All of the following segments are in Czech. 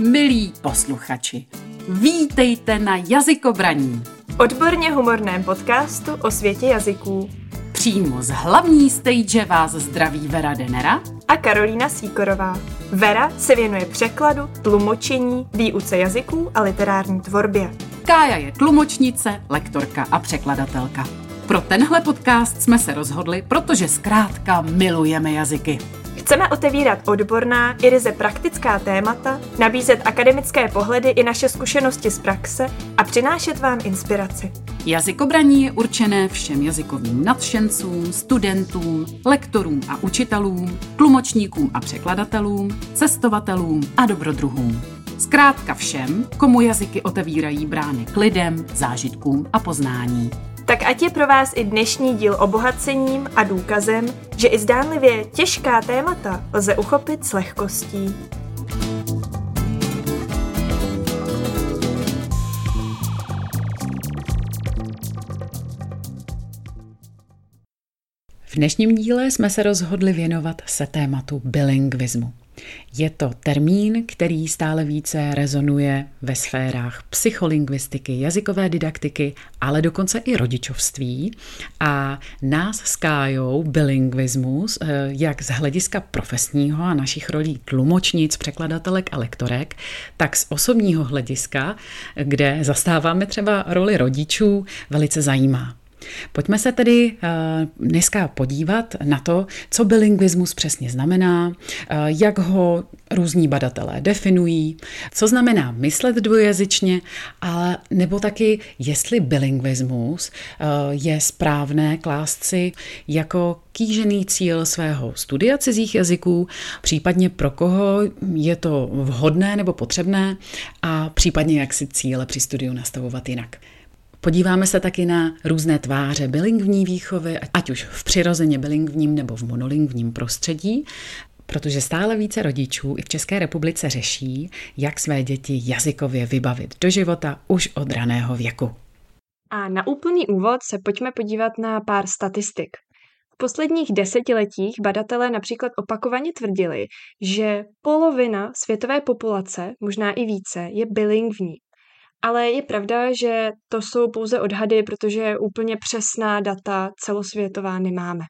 milí posluchači. Vítejte na Jazykobraní. Odborně humorném podcastu o světě jazyků. Přímo z hlavní stage vás zdraví Vera Denera a Karolína Síkorová. Vera se věnuje překladu, tlumočení, výuce jazyků a literární tvorbě. Kája je tlumočnice, lektorka a překladatelka. Pro tenhle podcast jsme se rozhodli, protože zkrátka milujeme jazyky. Chceme otevírat odborná i ryze praktická témata, nabízet akademické pohledy i naše zkušenosti z praxe a přinášet vám inspiraci. Jazykobraní je určené všem jazykovým nadšencům, studentům, lektorům a učitelům, tlumočníkům a překladatelům, cestovatelům a dobrodruhům. Zkrátka všem, komu jazyky otevírají brány k lidem, zážitkům a poznání. Tak ať je pro vás i dnešní díl obohacením a důkazem, že i zdánlivě těžká témata lze uchopit s lehkostí. V dnešním díle jsme se rozhodli věnovat se tématu bilingvismu. Je to termín, který stále více rezonuje ve sférách psycholingvistiky, jazykové didaktiky, ale dokonce i rodičovství. A nás s Kájou bilingvismus, eh, jak z hlediska profesního a našich rolí tlumočnic, překladatelek a lektorek, tak z osobního hlediska, kde zastáváme třeba roli rodičů, velice zajímá. Pojďme se tedy eh, dneska podívat na to, co bilingvismus přesně znamená, eh, jak ho různí badatelé definují, co znamená myslet dvojazyčně, ale nebo taky, jestli bilingvismus eh, je správné klást si jako kýžený cíl svého studia cizích jazyků, případně pro koho je to vhodné nebo potřebné a případně jak si cíle při studiu nastavovat jinak. Podíváme se taky na různé tváře bilingvní výchovy, ať už v přirozeně bilingvním nebo v monolingvním prostředí, protože stále více rodičů i v České republice řeší, jak své děti jazykově vybavit do života už od raného věku. A na úplný úvod se pojďme podívat na pár statistik. V posledních desetiletích badatelé například opakovaně tvrdili, že polovina světové populace, možná i více, je bilingvní. Ale je pravda, že to jsou pouze odhady, protože úplně přesná data celosvětová nemáme.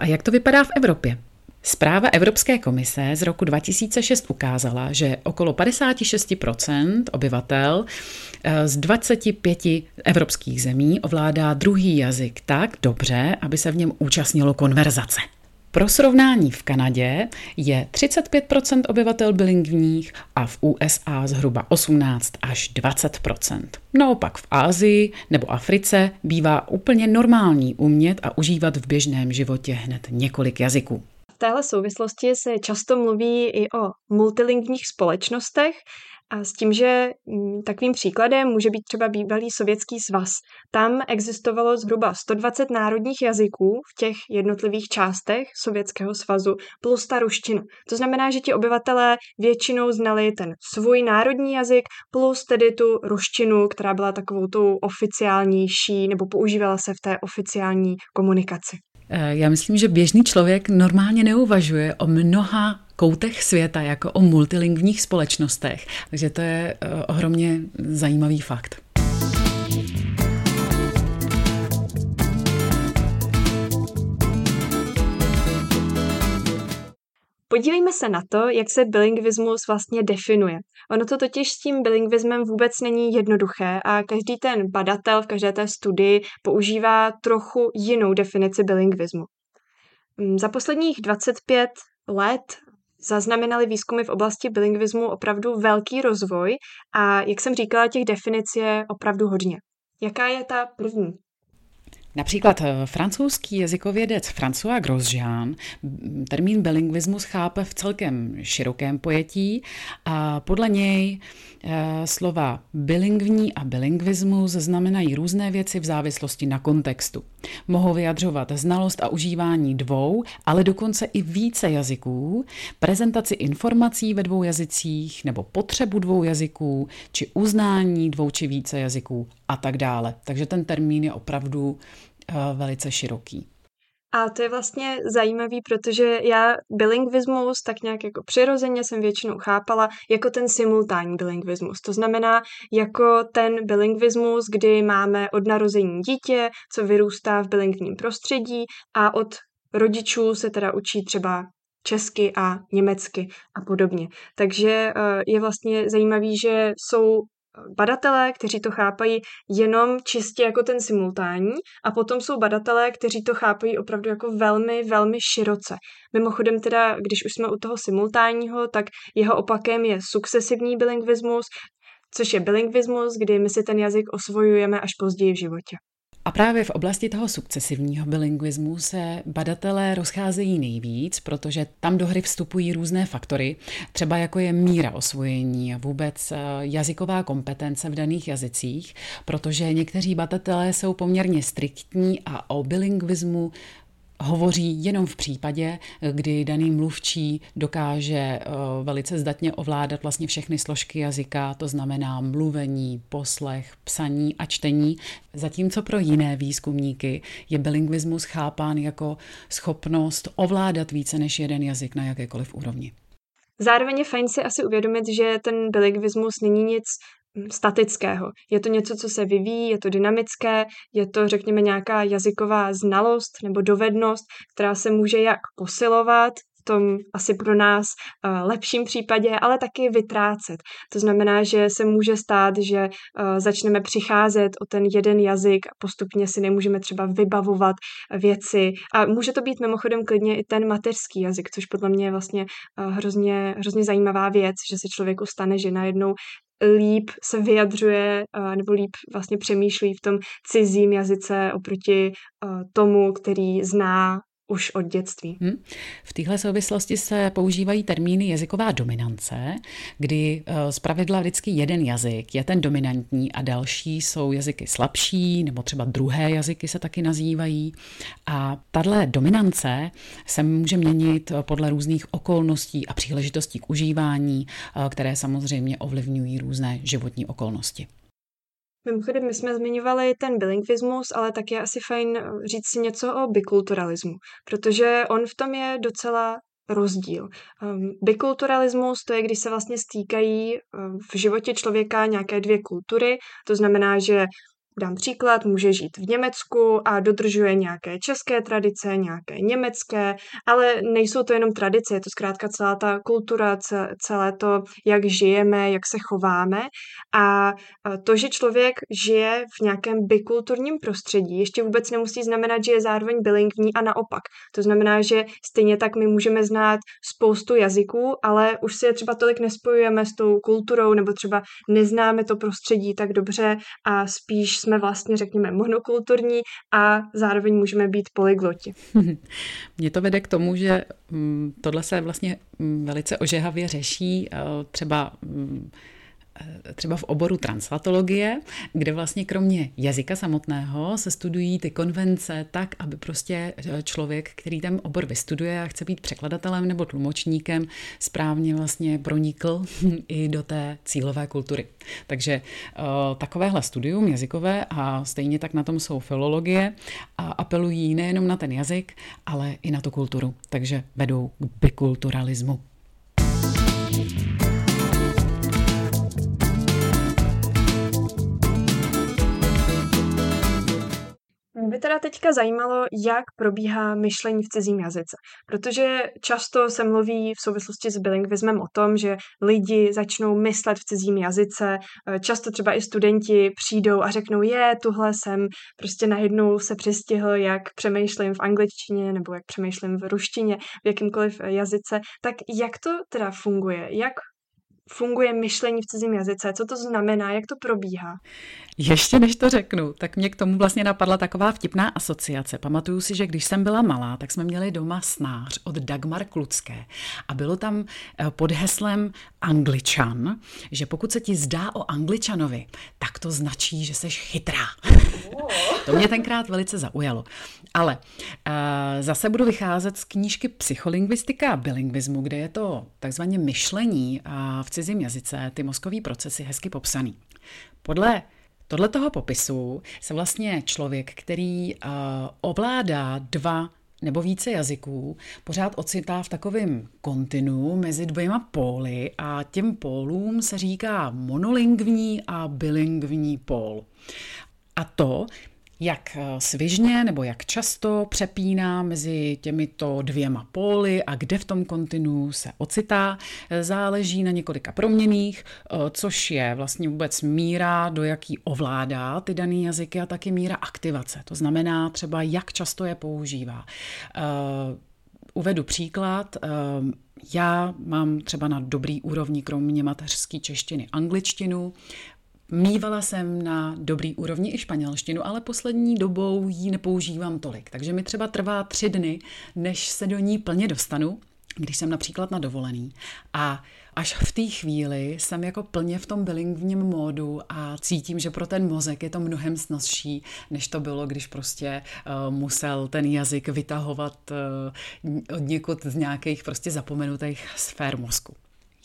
A jak to vypadá v Evropě? Zpráva Evropské komise z roku 2006 ukázala, že okolo 56% obyvatel eh, z 25 evropských zemí ovládá druhý jazyk tak dobře, aby se v něm účastnilo konverzace. Pro srovnání v Kanadě je 35% obyvatel bilingvních a v USA zhruba 18 až 20% Naopak v Ázii nebo Africe bývá úplně normální umět a užívat v běžném životě hned několik jazyků. Téhle souvislosti se často mluví i o multilingvních společnostech, a s tím, že mm, takovým příkladem může být třeba bývalý sovětský svaz. Tam existovalo zhruba 120 národních jazyků v těch jednotlivých částech Sovětského svazu plus ta ruština. To znamená, že ti obyvatelé většinou znali ten svůj národní jazyk plus tedy tu ruštinu, která byla takovou tou oficiálnější nebo používala se v té oficiální komunikaci. Eh, já myslím, že běžný člověk normálně neuvažuje o mnoha koutech světa jako o multilingvních společnostech. Takže to je eh, ohromně zajímavý fakt. Podívejme se na to, jak se bilingvismus vlastně definuje. Ono to totiž s tím bilingvismem vůbec není jednoduché a každý ten badatel v každé té studii používá trochu jinou definici bilingvismu. Mm, za posledních 25 let zaznamenali výzkumy v oblasti bilingvismu opravdu velký rozvoj a, jak jsem říkala, těch definic je opravdu hodně. Jaká je ta první? Například eh, francouzský jazykovědec François Grosjean termín bilingvismus chápe v celkem širokém pojetí a podle něj slova bilingvní a bilingvismus znamenají různé věci v závislosti na kontextu. Mohou vyjadřovat znalost a užívání dvou, ale dokonce i více jazyků, prezentaci informací ve dvou jazycích nebo potřebu dvou jazyků, či uznání dvou či více jazyků a tak dále. Takže ten termín je opravdu Eh, velice široký. A to je vlastně zajímavý, protože já bilingvismus tak nějak jako přirozeně jsem většinou chápala jako ten simultánní bilingvismus. To znamená jako ten bilingvismus, kdy máme od narození dítě, co vyrůstá v bilingvním prostředí a od rodičů se teda učí třeba česky a německy a podobně. Takže eh, je vlastně zajímavý, že jsou badatelé, kteří to chápají jenom čistě jako ten simultánní a potom jsou badatelé, kteří to chápají opravdu jako velmi, velmi široce. Mimochodem teda, když už jsme u toho simultánního, tak jeho opakem je sukcesivní bilingvismus, což je bilingvismus, kdy my si ten jazyk osvojujeme až později v životě. A právě v oblasti toho sukcesivního bilingvismu se badatelé rozcházejí nejvíc, protože tam do hry vstupují různé faktory, třeba jako je míra osvojení a vůbec eh, jazyková kompetence v daných jazycích, protože někteří badatelé jsou poměrně striktní a o bilingvismu hovoří jenom v případě, kdy daný mluvčí dokáže eh, velice zdatně ovládat vlastně všechny složky jazyka, to znamená mluvení, poslech, psaní a čtení, zatímco pro jiné výzkumníky je bilingvismus chápán jako schopnost ovládat více než jeden jazyk na jakékoliv úrovni. Zároveň je fajn si asi uvědomit, že ten bilingvismus není nic statického. Je to něco, co se vyvíjí, je to dynamické, je to, řekněme, nějaká jazyková znalost nebo dovednost, která se může jak posilovat, v tom asi pro nás uh, lepším případě, ale taky vytrácet. To znamená, že se může stát, že uh, začneme přicházet o ten jeden jazyk a postupně si nemůžeme třeba vybavovat věci. A může to být mimochodem klidně i ten mateřský jazyk, což podle mě je vlastně uh, hrozně, hrozně zajímavá věc, že se člověku stane, že najednou líp se vyjadřuje nebo líp vlastně přemýšlí v tom cizím jazyce oproti tomu, který zná už od dětství. Hmm. V téhle souvislosti se používají termíny jazyková dominance, kdy uh, zpravidla vždycky jeden jazyk je ten dominantní a další jsou jazyky slabší, nebo třeba druhé jazyky se taky nazývají. A tahle dominance se může měnit podle různých okolností a příležitostí k užívání, uh, které samozřejmě ovlivňují různé životní okolnosti. Mimochodem, my jsme zmiňovali ten bilingvismus, ale tak je asi fajn eh, říct si něco o bikulturalismu, protože on v tom je docela rozdíl. Um, bikulturalismus to je, když se vlastně stýkají um, v životě člověka nějaké dvě kultury, to znamená, že Dám příklad, může žít v Německu a dodržuje nějaké české tradice, nějaké německé, ale nejsou to jenom tradice, je to zkrátka celá ta kultura, celé to, jak žijeme, jak se chováme. A to, že člověk žije v nějakém bikulturním prostředí, ještě vůbec nemusí znamenat, že je zároveň bilingvní a naopak. To znamená, že stejně tak my můžeme znát spoustu jazyků, ale už si je třeba tolik nespojujeme s tou kulturou, nebo třeba neznáme to prostředí tak dobře a spíš jsme vlastně, řekněme, monokulturní a zároveň můžeme být polygloti. Mně to vede k tomu, že mm, tohle se vlastně mm, velice ožehavě řeší eh, třeba mm, třeba v oboru translatologie, kde vlastně kromě jazyka samotného se studují ty konvence tak, aby prostě eh, člověk, který ten obor vystuduje a chce být překladatelem nebo tlumočníkem, správně vlastně pronikl i do té cílové kultury. Takže uh, takovéhle studium jazykové a stejně tak na tom jsou filologie a apelují nejenom na ten jazyk, ale i na tu kulturu. Takže vedou k bikulturalismu. Mě by teda teďka zajímalo, jak probíhá myšlení v cizím jazyce, protože často se mluví v souvislosti s bilingvismem o tom, že lidi začnou myslet v cizím jazyce, eh, často třeba i studenti přijdou a řeknou, je, tuhle jsem. Prostě najednou se přistihl, jak přemýšlím v angličtině nebo jak přemýšlím v ruštině, v jakýmkoliv jazyce, tak jak to teda funguje, jak funguje myšlení v cizím jazyce, co to znamená, jak to probíhá. Ještě než to řeknu, tak mě k tomu vlastně napadla taková vtipná asociace. Pamatuju si, že když jsem byla malá, tak jsme měli doma snář od Dagmar Klucké a bylo tam eh, pod heslem Angličan, že pokud se ti zdá o Angličanovi, tak to značí, že jsi chytrá. to mě tenkrát velice zaujalo. Ale uh, zase budu vycházet z knížky Psycholingvistika a bilingvismu, kde je to takzvaně myšlení uh, v cizím jazyce, ty mozkový procesy hezky popsaný. Podle tohle toho popisu se vlastně člověk, který uh, ovládá dva nebo více jazyků pořád ocitá v takovém kontinu mezi dvěma póly a těm pólům se říká monolingvní a bilingvní pól. A to jak eh, svižně nebo jak často přepíná mezi těmito dvěma póly a kde v tom kontinu se ocitá, eh, záleží na několika proměných, eh, což je vlastně vůbec míra, do jaký ovládá ty dané jazyky a taky míra aktivace. To znamená třeba, jak často je používá. Uvedu příklad. Já mám třeba na dobrý úrovni, kromě mateřské češtiny, angličtinu. Mývala jsem na dobrý úrovni i španělštinu, ale poslední dobou ji nepoužívám tolik. Takže mi třeba trvá tři dny, než se do ní plně dostanu, když jsem například na dovolený. A až v té chvíli jsem jako plně v tom bilingvním módu a cítím, že pro ten mozek je to mnohem snazší, než to bylo, když prostě uh, musel ten jazyk vytahovat uh, od někud z nějakých prostě zapomenutých sfér mozku.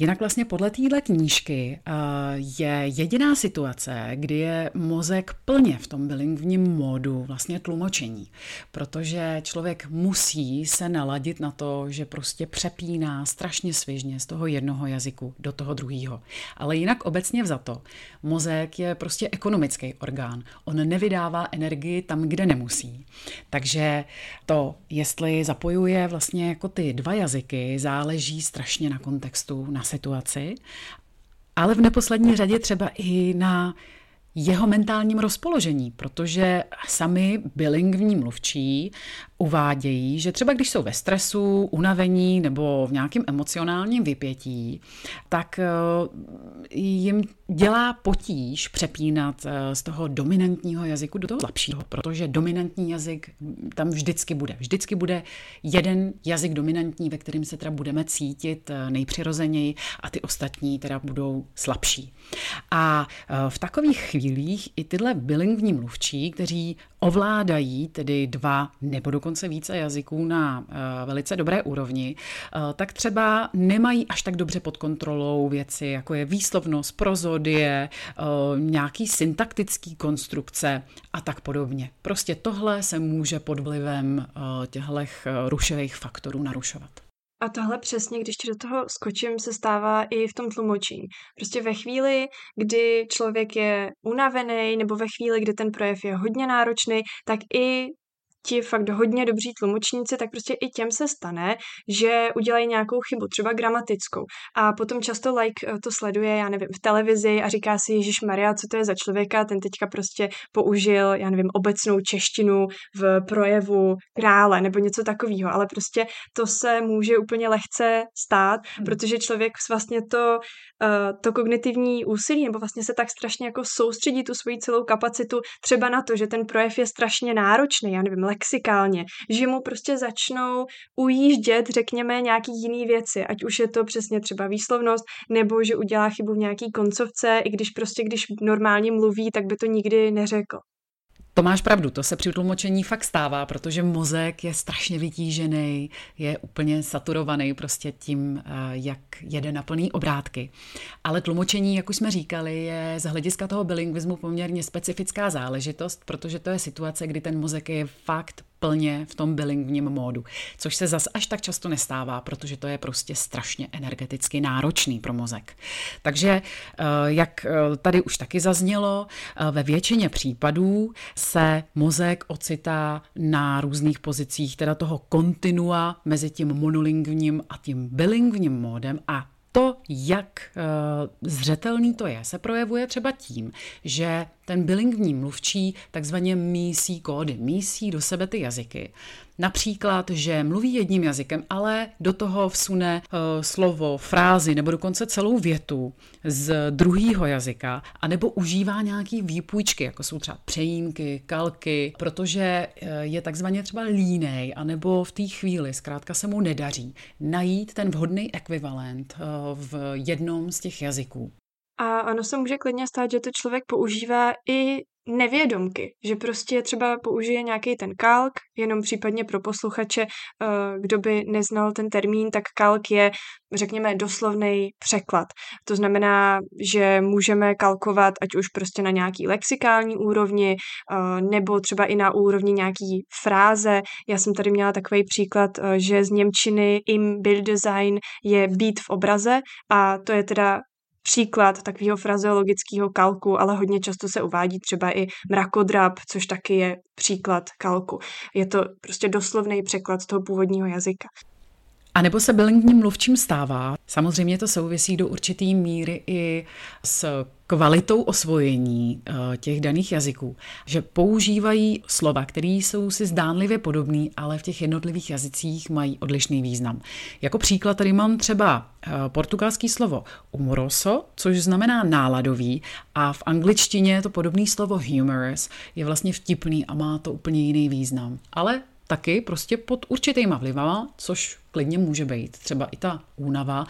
Jinak vlastně podle téhle knížky eh, je jediná situace, kdy je mozek plně v tom bilingvním módu vlastně tlumočení, protože člověk musí se naladit na to, že prostě přepíná strašně svižně z toho jednoho jazyku do toho druhého. Ale jinak obecně vzato, mozek je prostě ekonomický orgán. On nevydává energii tam, kde nemusí. Takže to, jestli zapojuje vlastně jako ty dva jazyky, záleží strašně na kontextu, na situaci, ale v neposlední řadě třeba i na jeho mentálním rozpoložení, protože sami bilingvní mluvčí uvádějí, že třeba když jsou ve stresu, unavení nebo v nějakém emocionálním vypětí, tak eh, jim dělá potíž přepínat eh, z toho dominantního jazyku do toho slabšího, protože dominantní jazyk tam vždycky bude. Vždycky bude jeden jazyk dominantní, ve kterým se teda budeme cítit eh, nejpřirozeněji a ty ostatní teda budou slabší. A v takových chvílích i tyhle bilingvní mluvčí, kteří ovládají tedy dva nebo dokonce více jazyků na uh, velice dobré úrovni, uh, tak třeba nemají až tak dobře pod kontrolou věci, jako je výslovnost, prozodie, uh, nějaký syntaktický konstrukce a tak podobně. Prostě tohle se může pod vlivem těchto rušivých faktorů narušovat. A tohle přesně, když do toho skočím, se stává i v tom tlumočení. Prostě ve chvíli, kdy člověk je unavený, nebo ve chvíli, kdy ten projev je hodně náročný, tak i ti fakt hodně dobří tlumočníci, tak prostě i těm se stane, že udělají nějakou chybu, třeba gramatickou. A potom často like eh, to sleduje, já nevím, v televizi a říká si, Ježíš Maria, co to je za člověka, ten teďka prostě použil, já nevím, obecnou češtinu v projevu krále nebo něco takového, ale prostě to se může úplně lehce stát, hmm. protože člověk vlastně to, uh, to kognitivní úsilí nebo vlastně se tak strašně jako soustředí tu svoji celou kapacitu třeba na to, že ten projev je strašně náročný, já nevím, lexikálně, že mu prostě začnou ujíždět, řekněme, nějaký jiný věci, ať už je to přesně třeba výslovnost, nebo že udělá chybu v nějaký koncovce, i když prostě, když normálně mluví, tak by to nikdy neřekl. To máš pravdu, to se při tlumočení fakt stává, protože mozek je strašně vytížený, je úplně saturovaný prostě tím, eh, jak jede na plný obrátky. Ale tlumočení, jak už jsme říkali, je z hlediska toho bilingvismu poměrně specifická záležitost, protože to je situace, kdy ten mozek je fakt plně v tom bilingvním módu, což se zas až tak často nestává, protože to je prostě strašně energeticky náročný pro mozek. Takže, eh, jak eh, tady už taky zaznělo, eh, ve většině případů se mozek ocitá na různých pozicích, teda toho kontinua mezi tím monolingvním a tím bilingvním módem a to, jak zřetelný to je, se projevuje třeba tím, že ten bilingvní mluvčí takzvaně mísí kódy, mísí do sebe ty jazyky. Například, že mluví jedním jazykem, ale do toho vsune uh, slovo, frázi nebo dokonce celou větu z druhého jazyka, anebo užívá nějaký výpůjčky, jako jsou třeba přejímky, kalky, protože uh, je takzvaně třeba línej, anebo v té chvíli zkrátka se mu nedaří najít ten vhodný ekvivalent uh, v jednom z těch jazyků. A ono se může klidně stát, že to člověk používá i nevědomky, že prostě třeba použije nějaký ten kalk, jenom případně pro posluchače, eh, kdo by neznal ten termín, tak kalk je, řekněme, doslovný překlad. To znamená, že můžeme kalkovat ať už prostě na nějaký lexikální úrovni, eh, nebo třeba i na úrovni nějaký fráze. Já jsem tady měla takový příklad, eh, že z Němčiny im Bilddesign je být v obraze a to je teda příklad takového frazeologického kalku, ale hodně často se uvádí třeba i mrakodrap, což taky je příklad kalku. Je to prostě doslovný překlad z toho původního jazyka. A nebo se bilingvním mluvčím stává. Samozřejmě to souvisí do určité míry i s kvalitou osvojení eh, těch daných jazyků, že používají slova, které jsou si zdánlivě podobné, ale v těch jednotlivých jazycích mají odlišný význam. Jako příklad tady mám třeba eh, portugalský slovo humoroso, což znamená náladový, a v angličtině to podobné slovo humorous je vlastně vtipný a má to úplně jiný význam. Ale taky prostě pod určitýma vlivama, což klidně může být třeba i ta únava,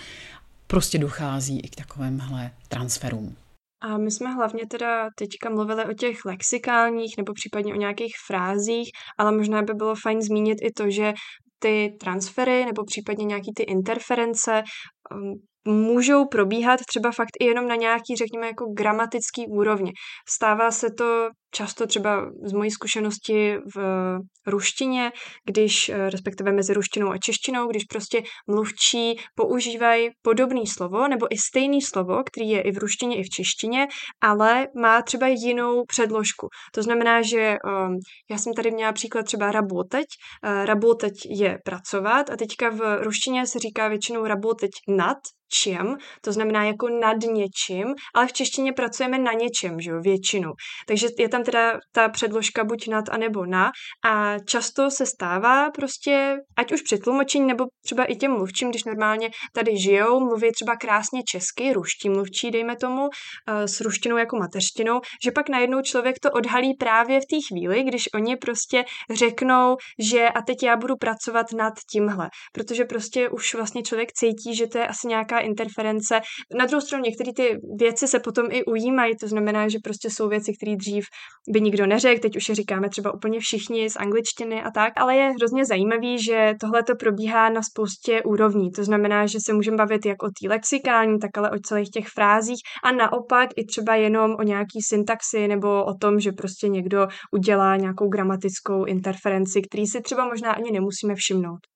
prostě dochází i k takovémhle transferům. A my jsme hlavně teda teďka mluvili o těch lexikálních nebo případně o nějakých frázích, ale možná by bylo fajn zmínit i to, že ty transfery nebo případně nějaký ty interference um, můžou probíhat třeba fakt i jenom na nějaký, řekněme, jako gramatický úrovni. Stává se to často třeba z mojí zkušenosti v ruštině, když, eh, respektive mezi ruštinou a češtinou, když prostě mluvčí používají podobné slovo nebo i stejné slovo, který je i v ruštině, i v češtině, ale má třeba jinou předložku. To znamená, že um, já jsem tady měla příklad třeba raboteť. Uh, raboteť je pracovat a teďka v ruštině se říká většinou raboteť nad, čem, to znamená jako nad něčím, ale v češtině pracujeme na něčem, že jo, většinou. Takže je tam teda ta předložka buď nad a nebo na a často se stává prostě, ať už při tlumočení nebo třeba i těm mluvčím, když normálně tady žijou, mluví třeba krásně česky, ruští mluvčí, dejme tomu, eh, s ruštinou jako mateřštinou, že pak najednou člověk to odhalí právě v té chvíli, když oni prostě řeknou, že a teď já budu pracovat nad tímhle, protože prostě už vlastně člověk cítí, že to je asi nějaká interference. Na druhou stranu některé ty věci se potom i ujímají, to znamená, že prostě jsou věci, které dřív by nikdo neřekl, teď už je říkáme třeba úplně všichni z angličtiny a tak, ale je hrozně zajímavý, že tohle to probíhá na spoustě úrovní. To znamená, že se můžeme bavit jak o té lexikální, tak ale o celých těch frázích a naopak i třeba jenom o nějaký syntaxi nebo o tom, že prostě někdo udělá nějakou gramatickou interferenci, který si třeba možná ani nemusíme všimnout.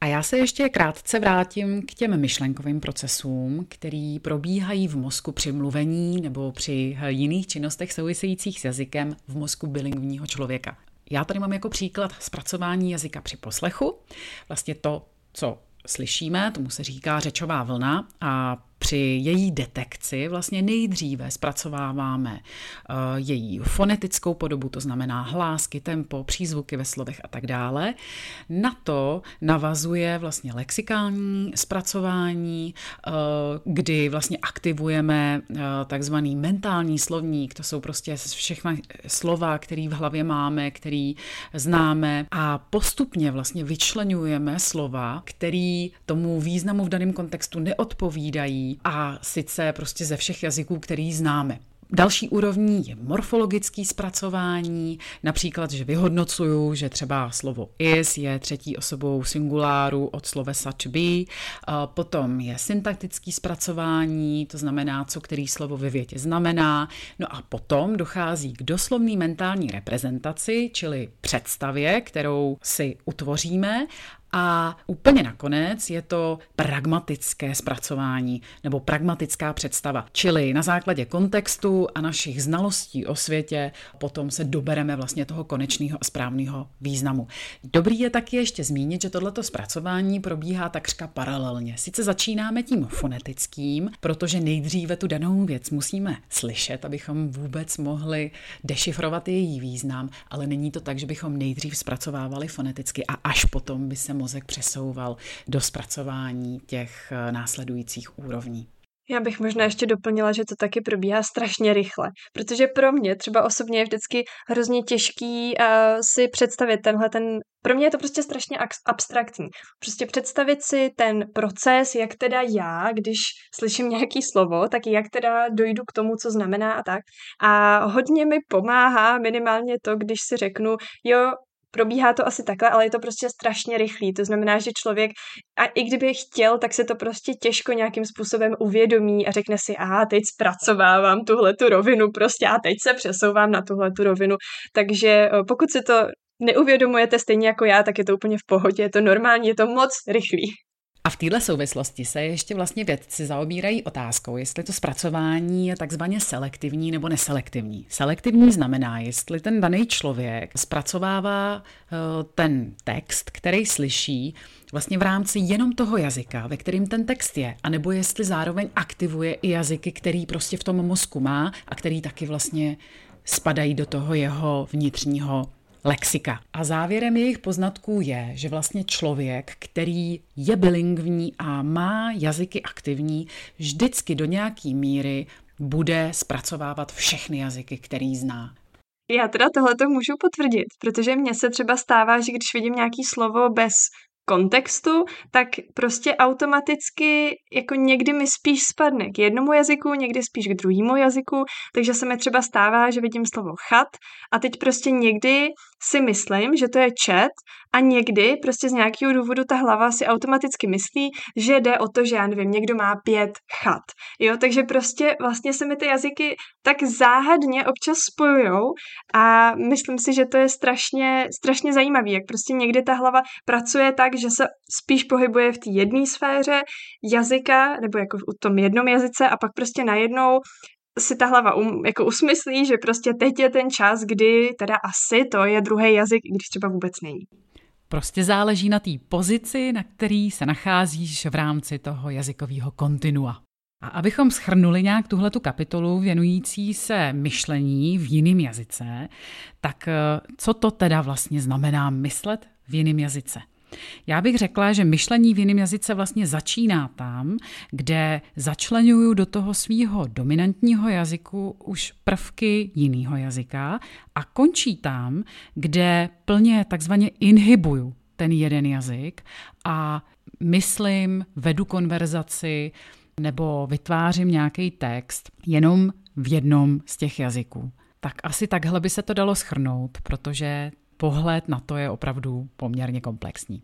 A já se ještě krátce vrátím k těm myšlenkovým procesům, který probíhají v mozku při mluvení nebo při jiných činnostech souvisejících s jazykem v mozku bilingvního člověka. Já tady mám jako příklad zpracování jazyka při poslechu. Vlastně to, co slyšíme, tomu se říká řečová vlna a při její detekci vlastně nejdříve zpracováváme uh, její fonetickou podobu, to znamená hlásky, tempo, přízvuky ve slovech a tak dále. Na to navazuje vlastně lexikální zpracování, uh, kdy vlastně aktivujeme uh, takzvaný mentální slovník, to jsou prostě všechny slova, které v hlavě máme, který známe a postupně vlastně vyčlenujeme slova, který tomu významu v daném kontextu neodpovídají a sice prostě ze všech jazyků, který známe. Další úrovní je morfologický zpracování, například, že vyhodnocuju, že třeba slovo is je třetí osobou singuláru od slovesa to be. Potom je syntaktický zpracování, to znamená, co který slovo ve větě znamená. No a potom dochází k doslovný mentální reprezentaci, čili představě, kterou si utvoříme a úplně nakonec je to pragmatické zpracování nebo pragmatická představa. Čili na základě kontextu a našich znalostí o světě potom se dobereme vlastně toho konečného a správného významu. Dobrý je taky ještě zmínit, že tohleto zpracování probíhá takřka paralelně. Sice začínáme tím fonetickým, protože nejdříve tu danou věc musíme slyšet, abychom vůbec mohli dešifrovat její význam, ale není to tak, že bychom nejdřív zpracovávali foneticky a až potom by se mozek přesouval do zpracování těch eh, následujících úrovní. Já bych možná ještě doplnila, že to taky probíhá strašně rychle, protože pro mě třeba osobně je vždycky hrozně těžký uh, si představit tenhle ten, pro mě je to prostě strašně abstraktní. Prostě představit si ten proces, jak teda já, když slyším nějaký slovo, tak jak teda dojdu k tomu, co znamená a tak. A hodně mi pomáhá minimálně to, když si řeknu, jo, probíhá to asi takhle, ale je to prostě strašně rychlý. To znamená, že člověk, a i kdyby chtěl, tak se to prostě těžko nějakým způsobem uvědomí a řekne si, a teď zpracovávám tuhle tu rovinu prostě a teď se přesouvám na tuhle tu rovinu. Takže eh, pokud si to neuvědomujete stejně jako já, tak je to úplně v pohodě, je to normální, je to moc rychlý. A v této souvislosti se ještě vlastně vědci zaobírají otázkou, jestli to zpracování je takzvaně selektivní nebo neselektivní. Selektivní znamená, jestli ten daný člověk zpracovává eh, ten text, který slyší, vlastně v rámci jenom toho jazyka, ve kterým ten text je, anebo jestli zároveň aktivuje i jazyky, který prostě v tom mozku má a který taky vlastně spadají do toho jeho vnitřního lexika. A závěrem jejich poznatků je, že vlastně člověk, který je bilingvní a má jazyky aktivní, vždycky do nějaký míry bude zpracovávat všechny jazyky, který zná. Já teda tohle to můžu potvrdit, protože mně se třeba stává, že když vidím nějaký slovo bez kontextu, tak prostě automaticky jako někdy mi spíš spadne k jednomu jazyku, někdy spíš k druhému jazyku, takže se mi třeba stává, že vidím slovo chat a teď prostě někdy si myslím, že to je čet a někdy prostě z nějakého důvodu ta hlava si automaticky myslí, že jde o to, že já nevím, někdo má pět chat. Jo, takže prostě vlastně se mi ty jazyky tak záhadně občas spojujou a myslím si, že to je strašně, strašně zajímavý, jak prostě někdy ta hlava pracuje tak, že se spíš pohybuje v té jedné sféře jazyka, nebo jako v tom jednom jazyce a pak prostě najednou si ta hlava um, jako usmyslí, že prostě teď je ten čas, kdy teda asi to je druhý jazyk, i když třeba vůbec není. Prostě záleží na té pozici, na který se nacházíš v rámci toho jazykového kontinua. A abychom schrnuli nějak tuhle tu kapitolu věnující se myšlení v jiném jazyce, tak eh, co to teda vlastně znamená myslet v jiném jazyce? Já bych řekla, že myšlení v jiném jazyce vlastně začíná tam, kde začlenuju do toho svého dominantního jazyku už prvky jiného jazyka a končí tam, kde plně takzvaně inhibuju ten jeden jazyk a myslím, vedu konverzaci nebo vytvářím nějaký text jenom v jednom z těch jazyků. Tak asi takhle by se to dalo schrnout, protože pohled na to je opravdu poměrně komplexní.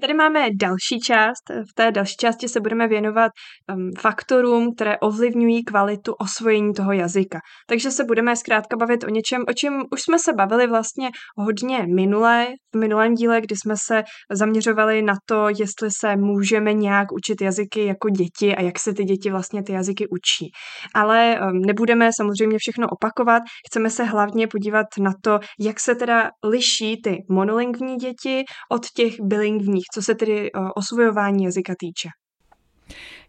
Tady máme další část. V té další části se budeme věnovat um, faktorům, které ovlivňují kvalitu osvojení toho jazyka. Takže se budeme zkrátka bavit o něčem, o čem už jsme se bavili vlastně hodně minulé, v minulém díle, kdy jsme se zaměřovali na to, jestli se můžeme nějak učit jazyky jako děti a jak se ty děti vlastně ty jazyky učí. Ale um, nebudeme samozřejmě všechno opakovat, chceme se hlavně podívat na to, jak se teda liší ty monolingvní děti od těch bilingvních co se tedy eh, osvojování jazyka týče.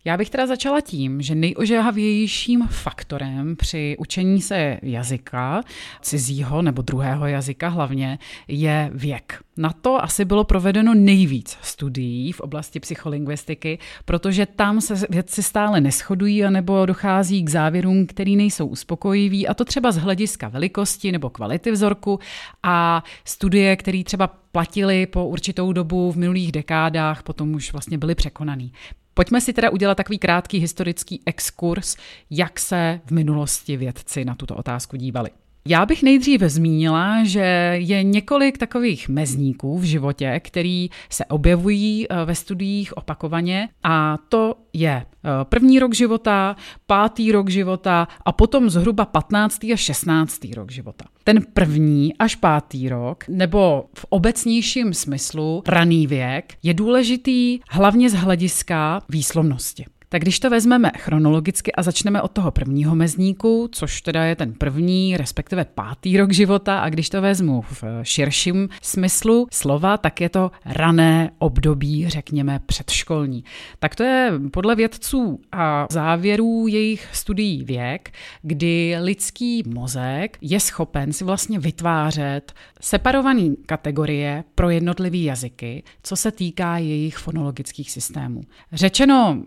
Já bych teda začala tím, že nejožehavějším faktorem při učení se jazyka, cizího nebo druhého jazyka hlavně, je věk. Na to asi bylo provedeno nejvíc studií v oblasti psycholingvistiky, protože tam se vědci stále neschodují anebo dochází k závěrům, který nejsou uspokojivý, a to třeba z hlediska velikosti nebo kvality vzorku a studie, které třeba platily po určitou dobu v minulých dekádách, potom už vlastně byly překonaný. Pojďme si teda udělat takový krátký historický exkurs, jak se v minulosti vědci na tuto otázku dívali. Já bych nejdříve zmínila, že je několik takových mezníků v životě, který se objevují eh, ve studiích opakovaně a to je eh, první rok života, pátý rok života a potom zhruba 15. a 16. rok života. Ten první až pátý rok, nebo v obecnějším smyslu raný věk, je důležitý hlavně z hlediska výslovnosti. Tak když to vezmeme chronologicky a začneme od toho prvního mezníku, což teda je ten první, respektive pátý rok života, a když to vezmu v širším smyslu slova, tak je to rané období, řekněme, předškolní. Tak to je podle vědců a závěrů jejich studií věk, kdy lidský mozek je schopen si vlastně vytvářet separované kategorie pro jednotlivé jazyky, co se týká jejich fonologických systémů. Řečeno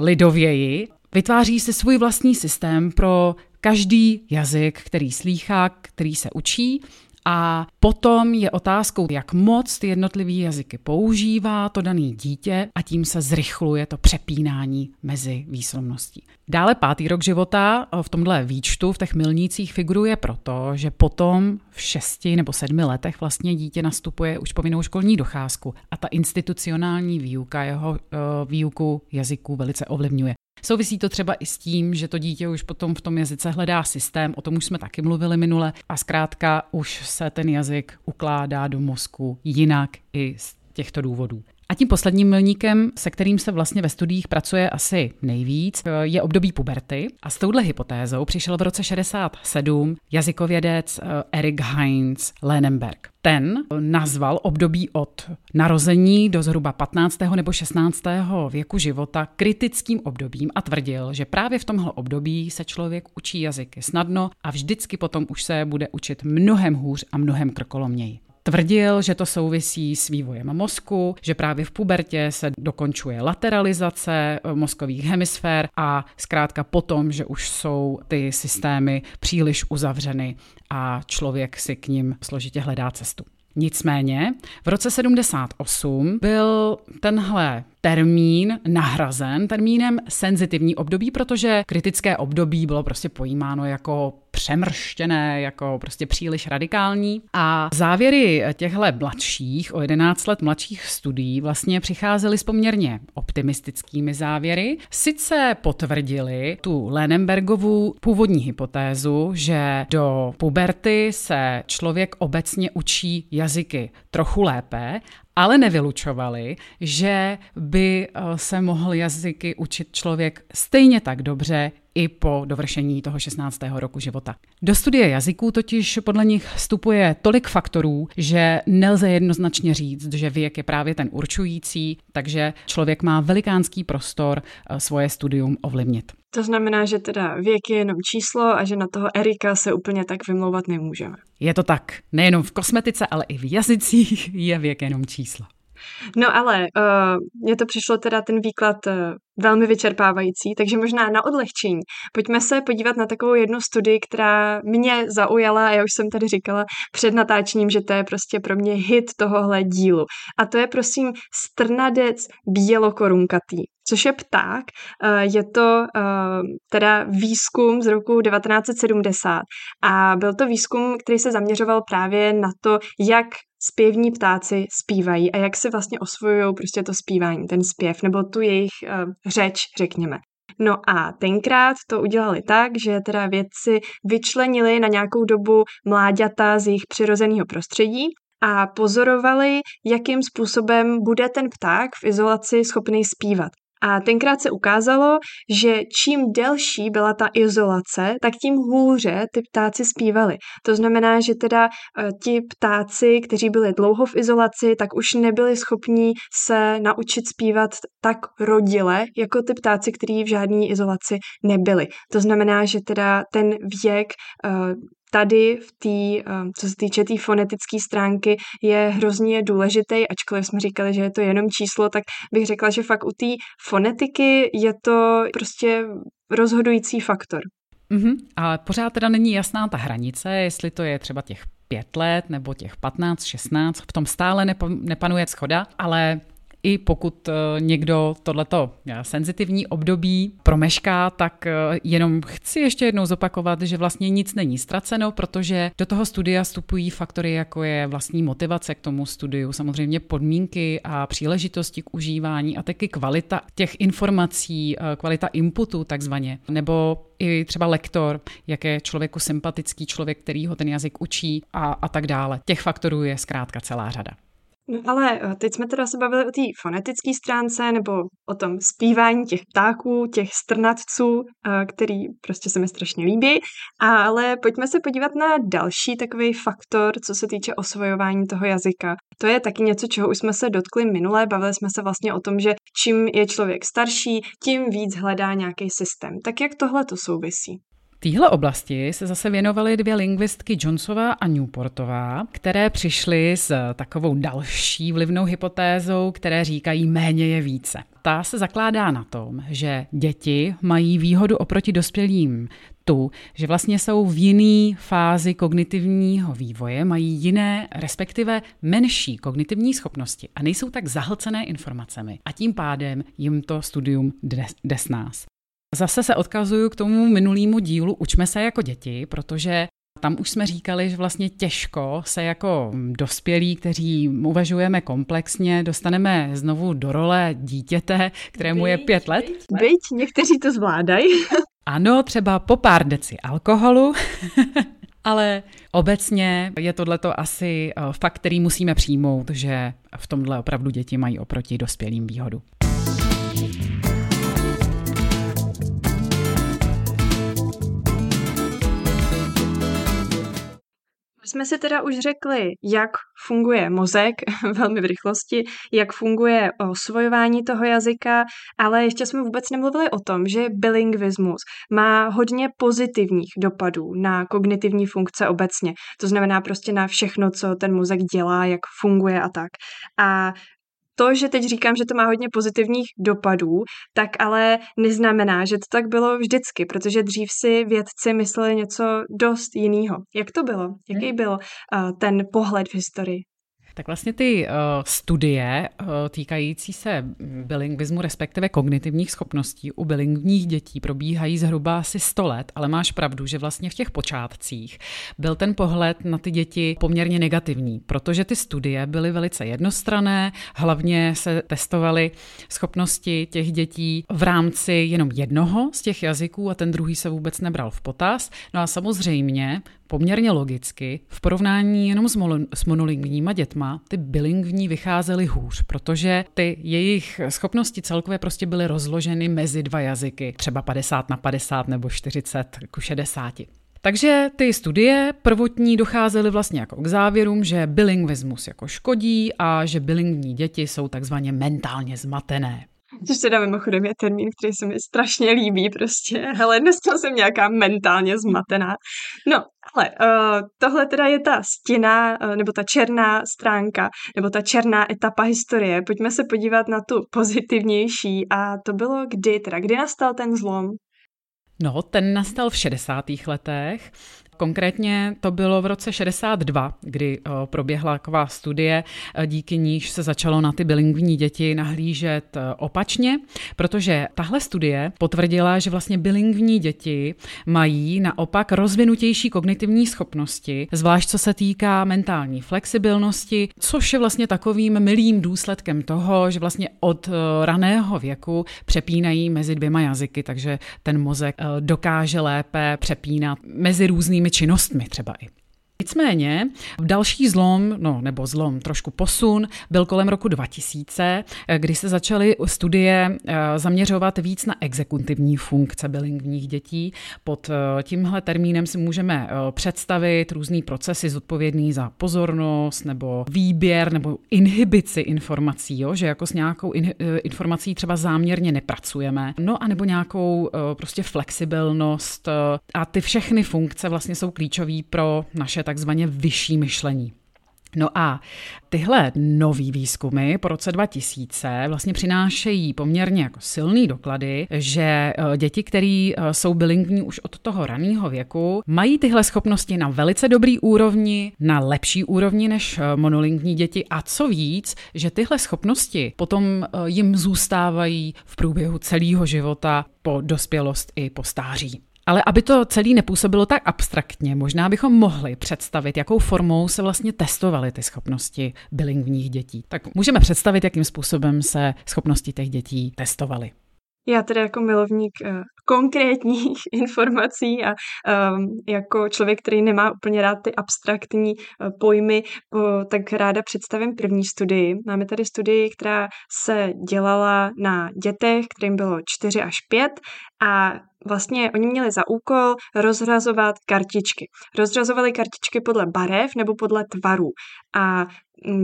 lidověji, vytváří si svůj vlastní systém pro každý jazyk, který slýchá, který se učí a potom je otázkou, jak moc ty jednotlivý jazyky používá to daný dítě a tím se zrychluje to přepínání mezi výslovností. Dále pátý rok života v tomhle výčtu, v těch milnících figuruje proto, že potom v šesti nebo sedmi letech vlastně dítě nastupuje už povinnou školní docházku a ta institucionální výuka jeho eh, výuku jazyků velice ovlivňuje. Souvisí to třeba i s tím, že to dítě už potom v tom jazyce hledá systém, o tom už jsme taky mluvili minule, a zkrátka už se ten jazyk ukládá do mozku jinak i z těchto důvodů. A tím posledním milníkem, se kterým se vlastně ve studiích pracuje asi nejvíc, je období puberty. A s touhle hypotézou přišel v roce 67 jazykovědec eh, Erik Heinz Lenenberg. Ten nazval období od narození do zhruba 15. nebo 16. věku života kritickým obdobím a tvrdil, že právě v tomhle období se člověk učí jazyky snadno a vždycky potom už se bude učit mnohem hůř a mnohem krkolomněji. Tvrdil, že to souvisí s vývojem mozku, že právě v pubertě se dokončuje lateralizace eh, mozkových hemisfér a zkrátka potom, že už jsou ty systémy příliš uzavřeny a člověk si k ním složitě hledá cestu. Nicméně v roce 78 byl tenhle termín nahrazen termínem senzitivní období, protože kritické období bylo prostě pojímáno jako přemrštěné, jako prostě příliš radikální. A závěry těchto mladších, o 11 let mladších studií vlastně přicházely s poměrně optimistickými závěry. Sice potvrdili tu Lenenbergovu původní hypotézu, že do puberty se člověk obecně učí jazyky trochu lépe, ale nevylučovali, že by eh, se mohl jazyky učit člověk stejně tak dobře i po dovršení toho 16. roku života. Do studie jazyků totiž podle nich vstupuje tolik faktorů, že nelze jednoznačně říct, že věk je právě ten určující, takže člověk má velikánský prostor eh, svoje studium ovlivnit. To znamená, že teda věk je jenom číslo a že na toho Erika se úplně tak vymlouvat nemůžeme. Je to tak. Nejenom v kosmetice, ale i v jazycích je věk jenom číslo. No ale uh, mně to přišlo teda ten výklad uh, velmi vyčerpávající, takže možná na odlehčení. Pojďme se podívat na takovou jednu studii, která mě zaujala a já už jsem tady říkala před natáčením, že to je prostě pro mě hit tohohle dílu. A to je prosím strnadec bělokorunkatý což je pták. Eh, je to teda výzkum z roku 1970 a byl to výzkum, který se zaměřoval právě na to, jak zpěvní ptáci zpívají a jak si vlastně osvojují prostě to zpívání, ten zpěv, nebo tu jejich uh, řeč, řekněme. No a tenkrát to udělali tak, že teda vědci vyčlenili na nějakou dobu mláďata z jejich přirozeného prostředí a pozorovali, jakým způsobem bude ten pták v izolaci schopný zpívat. A tenkrát se ukázalo, že čím delší byla ta izolace, tak tím hůře ty ptáci zpívali. To znamená, že teda eh, ti ptáci, kteří byli dlouho v izolaci, tak už nebyli schopní se naučit zpívat tak rodile, jako ty ptáci, kteří v žádné izolaci nebyli. To znamená, že teda ten věk eh, tady v té, eh, co se týče té tý fonetické stránky, je hrozně důležitý, ačkoliv jsme říkali, že je to jenom číslo, tak bych řekla, že fakt u té fonetiky je to prostě rozhodující faktor. Mm-hmm. Ale pořád teda není jasná ta hranice, jestli to je třeba těch pět let nebo těch 15, 16, v tom stále nepanuje schoda, ale i pokud eh, někdo tohleto eh, senzitivní období promešká, tak eh, jenom chci ještě jednou zopakovat, že vlastně nic není ztraceno, protože do toho studia vstupují faktory, jako je vlastní motivace k tomu studiu, samozřejmě podmínky a příležitosti k užívání a taky kvalita těch informací, kvalita inputu takzvaně, nebo i třeba lektor, jak je člověku sympatický člověk, který ho ten jazyk učí a, a tak dále. Těch faktorů je zkrátka celá řada. No ale eh, teď jsme teda se bavili o té fonetické stránce nebo o tom zpívání těch ptáků, těch strnadců, eh, který prostě se mi strašně líbí, ale pojďme se podívat na další takový faktor, co se týče osvojování toho jazyka. To je taky něco, čeho už jsme se dotkli minule, bavili jsme se vlastně o tom, že čím je člověk starší, tím víc hledá nějaký systém. Tak jak tohle to souvisí? Téhle oblasti se zase věnovaly dvě lingvistky Jonesová a Newportová, které přišly s takovou další vlivnou hypotézou, které říkají méně je více. Ta se zakládá na tom, že děti mají výhodu oproti dospělým tu, že vlastně jsou v jiné fázi kognitivního vývoje, mají jiné, respektive menší kognitivní schopnosti a nejsou tak zahlcené informacemi. A tím pádem jim to studium jde s nás. Zase se odkazuju k tomu minulému dílu Učme se jako děti, protože tam už jsme říkali, že vlastně těžko se jako dospělí, kteří uvažujeme komplexně, dostaneme znovu do role dítěte, kterému je pět let. Byť, někteří to zvládají. Ano, třeba po pár deci alkoholu, ale obecně je tohleto asi eh, fakt, který musíme přijmout, že v tomhle opravdu děti mají oproti dospělým výhodu. Jsme si teda už řekli, jak funguje mozek velmi v rychlosti, jak funguje osvojování toho jazyka, ale ještě jsme vůbec nemluvili o tom, že bilingvismus má hodně pozitivních dopadů na kognitivní funkce obecně. To znamená prostě na všechno, co ten mozek dělá, jak funguje a tak. A to, že teď říkám, že to má hodně pozitivních dopadů, tak ale neznamená, že to tak bylo vždycky, protože dřív si vědci mysleli něco dost jiného. Jak to bylo? Jaký hmm. byl uh, ten pohled v historii? Tak vlastně ty uh, studie uh, týkající se bilingvismu, respektive kognitivních schopností u bilingvních dětí probíhají zhruba asi 100 let, ale máš pravdu, že vlastně v těch počátcích byl ten pohled na ty děti poměrně negativní, protože ty studie byly velice jednostrané, hlavně se testovaly schopnosti těch dětí v rámci jenom jednoho z těch jazyků a ten druhý se vůbec nebral v potaz. No a samozřejmě poměrně logicky, v porovnání jenom s, mol- s monolingvníma dětma, ty bilingvní vycházely hůř, protože ty jejich schopnosti celkově prostě byly rozloženy mezi dva jazyky, třeba 50 na 50 nebo 40 ku 60. Takže ty studie prvotní docházely vlastně jako k závěrům, že bilingvismus jako škodí a že bilingvní děti jsou takzvaně mentálně zmatené. Což teda mimochodem je termín, který se mi strašně líbí prostě, ale dnes jsem nějaká mentálně zmatená. No, ale uh, tohle teda je ta stěna, uh, nebo ta černá stránka, nebo ta černá etapa historie. Pojďme se podívat na tu pozitivnější a to bylo kdy, teda kdy nastal ten zlom? No, ten nastal v 60. letech Konkrétně to bylo v roce 62, kdy proběhla taková studie, díky níž se začalo na ty bilingvní děti nahlížet opačně, protože tahle studie potvrdila, že vlastně bilingvní děti mají naopak rozvinutější kognitivní schopnosti, zvlášť co se týká mentální flexibilnosti, což je vlastně takovým milým důsledkem toho, že vlastně od raného věku přepínají mezi dvěma jazyky, takže ten mozek dokáže lépe přepínat mezi různými různými činnostmi třeba i. Nicméně další zlom, no nebo zlom, trošku posun, byl kolem roku 2000, kdy se začaly studie eh, zaměřovat víc na exekutivní funkce bilingvních dětí. Pod eh, tímhle termínem si můžeme eh, představit různý procesy zodpovědný za pozornost nebo výběr nebo inhibici informací, jo? že jako s nějakou in, informací třeba záměrně nepracujeme. No a nebo nějakou prostě flexibilnost a ty všechny funkce vlastně jsou klíčové pro naše takzvaně vyšší myšlení. No a tyhle nový výzkumy po roce 2000 vlastně přinášejí poměrně jako silný doklady, že eh, děti, které eh, jsou bilingvní už od toho raného věku, mají tyhle schopnosti na velice dobrý úrovni, na lepší úrovni než eh, monolingvní děti a co víc, že tyhle schopnosti potom jim zůstávají v průběhu celého života po dospělost i po stáří. Ale aby to celé nepůsobilo tak abstraktně, možná bychom mohli představit, jakou formou se vlastně testovaly ty schopnosti bilingvních dětí. Tak můžeme představit, jakým způsobem se schopnosti těch dětí testovaly. Já tedy jako milovník uh, konkrétních informací a um, jako člověk, který nemá úplně rád ty abstraktní uh, pojmy, tak ráda představím první studii. Máme tady studii, která se dělala na dětech, kterým bylo 4 až 5 a vlastně oni měli za úkol rozhrazovat kartičky. Rozhrazovali kartičky podle barev nebo podle tvarů. A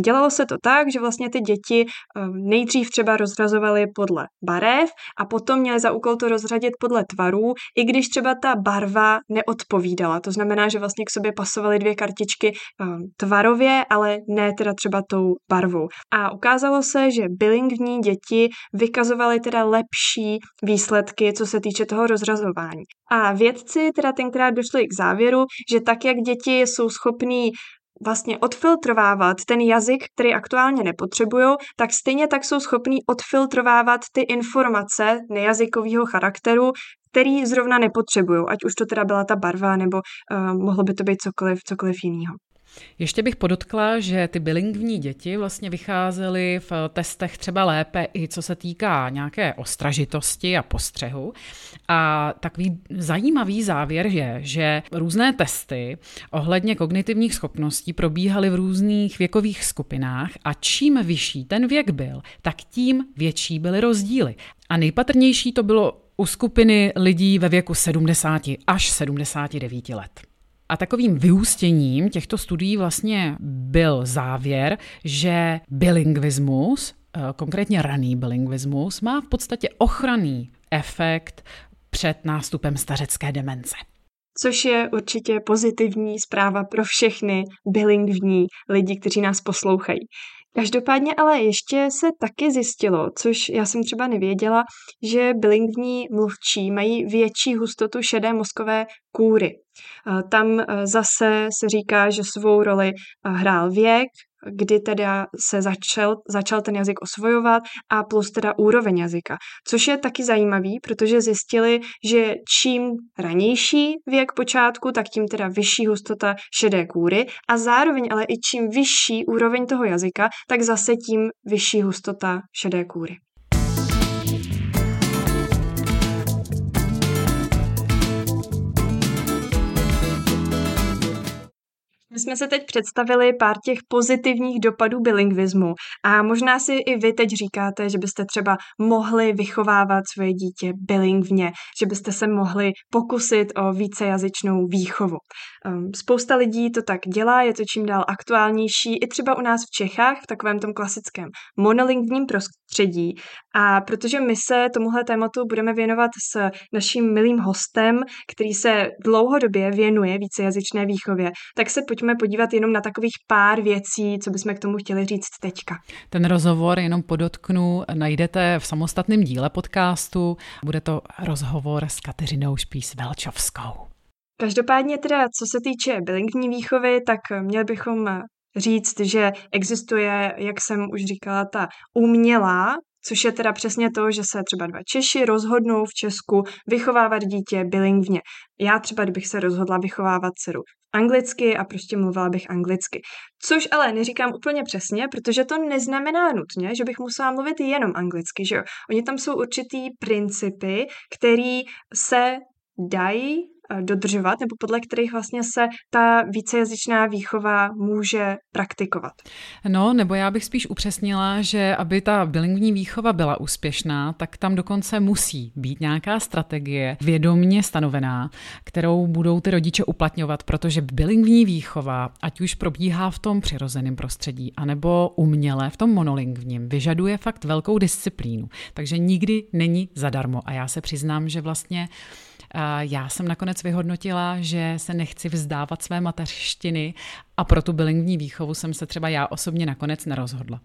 dělalo se to tak, že vlastně ty děti ehm, nejdřív třeba rozhrazovaly podle barev a potom měli za úkol to rozřadit podle tvarů, i když třeba ta barva neodpovídala. To znamená, že vlastně k sobě pasovaly dvě kartičky ehm, tvarově, ale ne teda třeba tou barvou. A ukázalo se, že bilingvní děti vykazovaly teda lepší výsledky, co se týče toho rozrazování. A vědci teda tenkrát došli k závěru, že tak, jak děti jsou schopní vlastně odfiltrovávat ten jazyk, který aktuálně nepotřebují, tak stejně tak jsou schopní odfiltrovávat ty informace nejazykového charakteru, který zrovna nepotřebují, ať už to teda byla ta barva, nebo uh, mohlo by to být cokoliv, cokoliv jiného. Ještě bych podotkla, že ty bilingvní děti vlastně vycházely v testech třeba lépe i co se týká nějaké ostražitosti a postřehu. A takový zajímavý závěr je, že různé testy ohledně kognitivních schopností probíhaly v různých věkových skupinách a čím vyšší ten věk byl, tak tím větší byly rozdíly. A nejpatrnější to bylo u skupiny lidí ve věku 70 až 79 let. A takovým vyústěním těchto studií vlastně byl závěr, že bilingvismus, eh, konkrétně raný bilingvismus, má v podstatě ochranný efekt před nástupem stařecké demence. Což je určitě pozitivní zpráva pro všechny bilingvní lidi, kteří nás poslouchají. Každopádně ale ještě se taky zjistilo, což já jsem třeba nevěděla, že bilingvní mluvčí mají větší hustotu šedé mozkové kůry. Tam e, zase se říká, že svou roli e, hrál věk, kdy teda se začal, začal ten jazyk osvojovat a plus teda úroveň jazyka. Což je taky zajímavý, protože zjistili, že čím ranější věk počátku, tak tím teda vyšší hustota šedé kůry a zároveň ale i čím vyšší úroveň toho jazyka, tak zase tím vyšší hustota šedé kůry. My jsme se teď představili pár těch pozitivních dopadů bilingvismu a možná si i vy teď říkáte, že byste třeba mohli vychovávat svoje dítě bilingvně, že byste se mohli pokusit o vícejazyčnou výchovu. Ehm, spousta lidí to tak dělá, je to čím dál aktuálnější, i třeba u nás v Čechách, v takovém tom klasickém monolingvním prostředí. A protože my se tomuhle tématu budeme věnovat s naším milým hostem, který se dlouhodobě věnuje vícejazyčné výchově, tak se pojďme podívat jenom na takových pár věcí, co bychom k tomu chtěli říct teďka. Ten rozhovor, jenom podotknu, najdete v samostatném díle podcastu. Bude to rozhovor s Kateřinou Špís Velčovskou. Každopádně teda, co se týče bilingvní výchovy, tak měli bychom říct, že existuje, jak jsem už říkala, ta umělá což je teda přesně to, že se třeba dva Češi rozhodnou v Česku vychovávat dítě bilingvně. Já třeba, kdybych se rozhodla vychovávat dceru anglicky a prostě mluvila bych anglicky. Což ale neříkám úplně přesně, protože to neznamená nutně, že bych musela mluvit jenom anglicky, že jo. Oni tam jsou určitý principy, který se dají dodržovat, nebo podle kterých vlastně se ta vícejazyčná výchova může praktikovat. No, nebo já bych spíš upřesnila, že aby ta bilingvní výchova byla úspěšná, tak tam dokonce musí být nějaká strategie vědomně stanovená, kterou budou ty rodiče uplatňovat, protože bilingvní výchova, ať už probíhá v tom přirozeném prostředí, anebo uměle v tom monolingvním, vyžaduje fakt velkou disciplínu. Takže nikdy není zadarmo. A já se přiznám, že vlastně já jsem nakonec vyhodnotila, že se nechci vzdávat své mateřštiny a pro tu bilingvní výchovu jsem se třeba já osobně nakonec nerozhodla.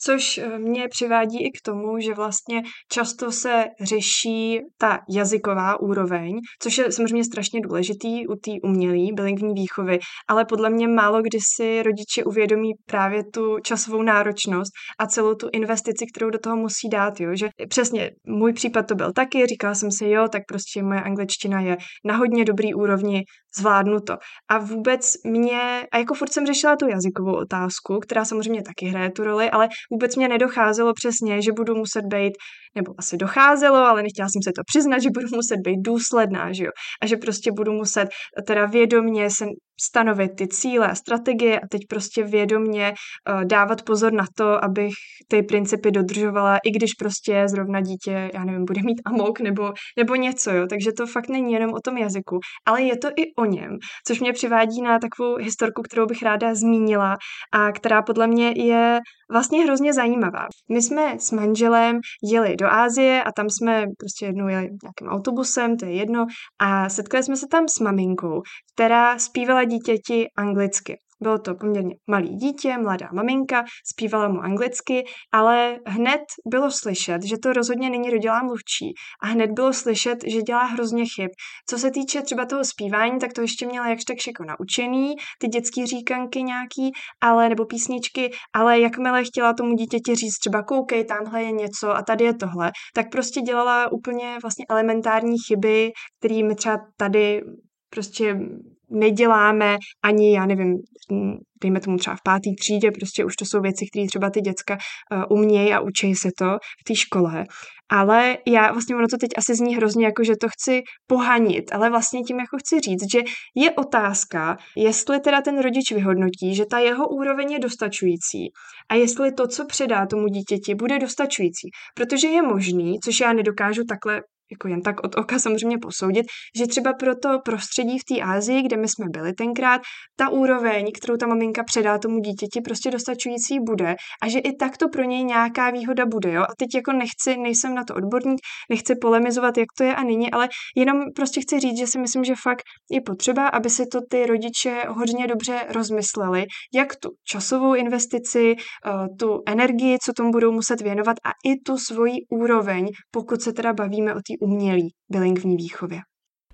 Což eh, mě přivádí i k tomu, že vlastně často se řeší ta jazyková úroveň, což je samozřejmě strašně důležitý u té umělé bilingvní výchovy, ale podle mě málo kdy si rodiče uvědomí právě tu časovou náročnost a celou tu investici, kterou do toho musí dát. Jo? Že přesně můj případ to byl taky, říkala jsem si, jo, tak prostě moje angličtina je na hodně dobrý úrovni, zvládnu to. A vůbec mě, a jako furt jsem řešila tu jazykovou otázku, která samozřejmě taky hraje tu roli, ale vůbec mě nedocházelo přesně, že budu muset být, nebo asi docházelo, ale nechtěla jsem se to přiznat, že budu muset být důsledná, že jo? A že prostě budu muset teda vědomně se stanovit ty cíle a strategie a teď prostě vědomně uh, dávat pozor na to, abych ty principy dodržovala, i když prostě zrovna dítě, já nevím, bude mít amok nebo, nebo něco, jo. Takže to fakt není jenom o tom jazyku, ale je to i o něm, což mě přivádí na takovou historku, kterou bych ráda zmínila a která podle mě je vlastně hrozně zajímavá. My jsme s manželem jeli do Ázie a tam jsme prostě jednou jeli nějakým autobusem, to je jedno, a setkali jsme se tam s maminkou, která zpívala dítěti anglicky. Bylo to poměrně malý dítě, mladá maminka, zpívala mu anglicky, ale hned bylo slyšet, že to rozhodně není rodilá mluvčí a hned bylo slyšet, že dělá hrozně chyb. Co se týče třeba toho zpívání, tak to ještě měla jakž tak jako naučený, ty dětské říkanky nějaký, ale nebo písničky, ale jakmile chtěla tomu dítěti říct třeba koukej, tamhle je něco a tady je tohle, tak prostě dělala úplně vlastně elementární chyby, které my třeba tady prostě neděláme ani, já nevím, dejme tomu třeba v pátý třídě, prostě už to jsou věci, které třeba ty děcka uh, umějí a učí se to v té škole. Ale já vlastně ono to teď asi zní hrozně jako, že to chci pohanit, ale vlastně tím jako chci říct, že je otázka, jestli teda ten rodič vyhodnotí, že ta jeho úroveň je dostačující a jestli to, co předá tomu dítěti, bude dostačující. Protože je možný, což já nedokážu takhle jako jen tak od oka samozřejmě posoudit, že třeba pro to prostředí v té Ázii, kde my jsme byli tenkrát, ta úroveň, kterou ta maminka předá tomu dítěti, prostě dostačující bude a že i tak to pro něj nějaká výhoda bude. Jo? A teď jako nechci, nejsem na to odborník, nechci polemizovat, jak to je a není, ale jenom prostě chci říct, že si myslím, že fakt je potřeba, aby si to ty rodiče hodně dobře rozmysleli, jak tu časovou investici, eh, tu energii, co tomu budou muset věnovat a i tu svoji úroveň, pokud se teda bavíme o té umělý bilingvní výchově.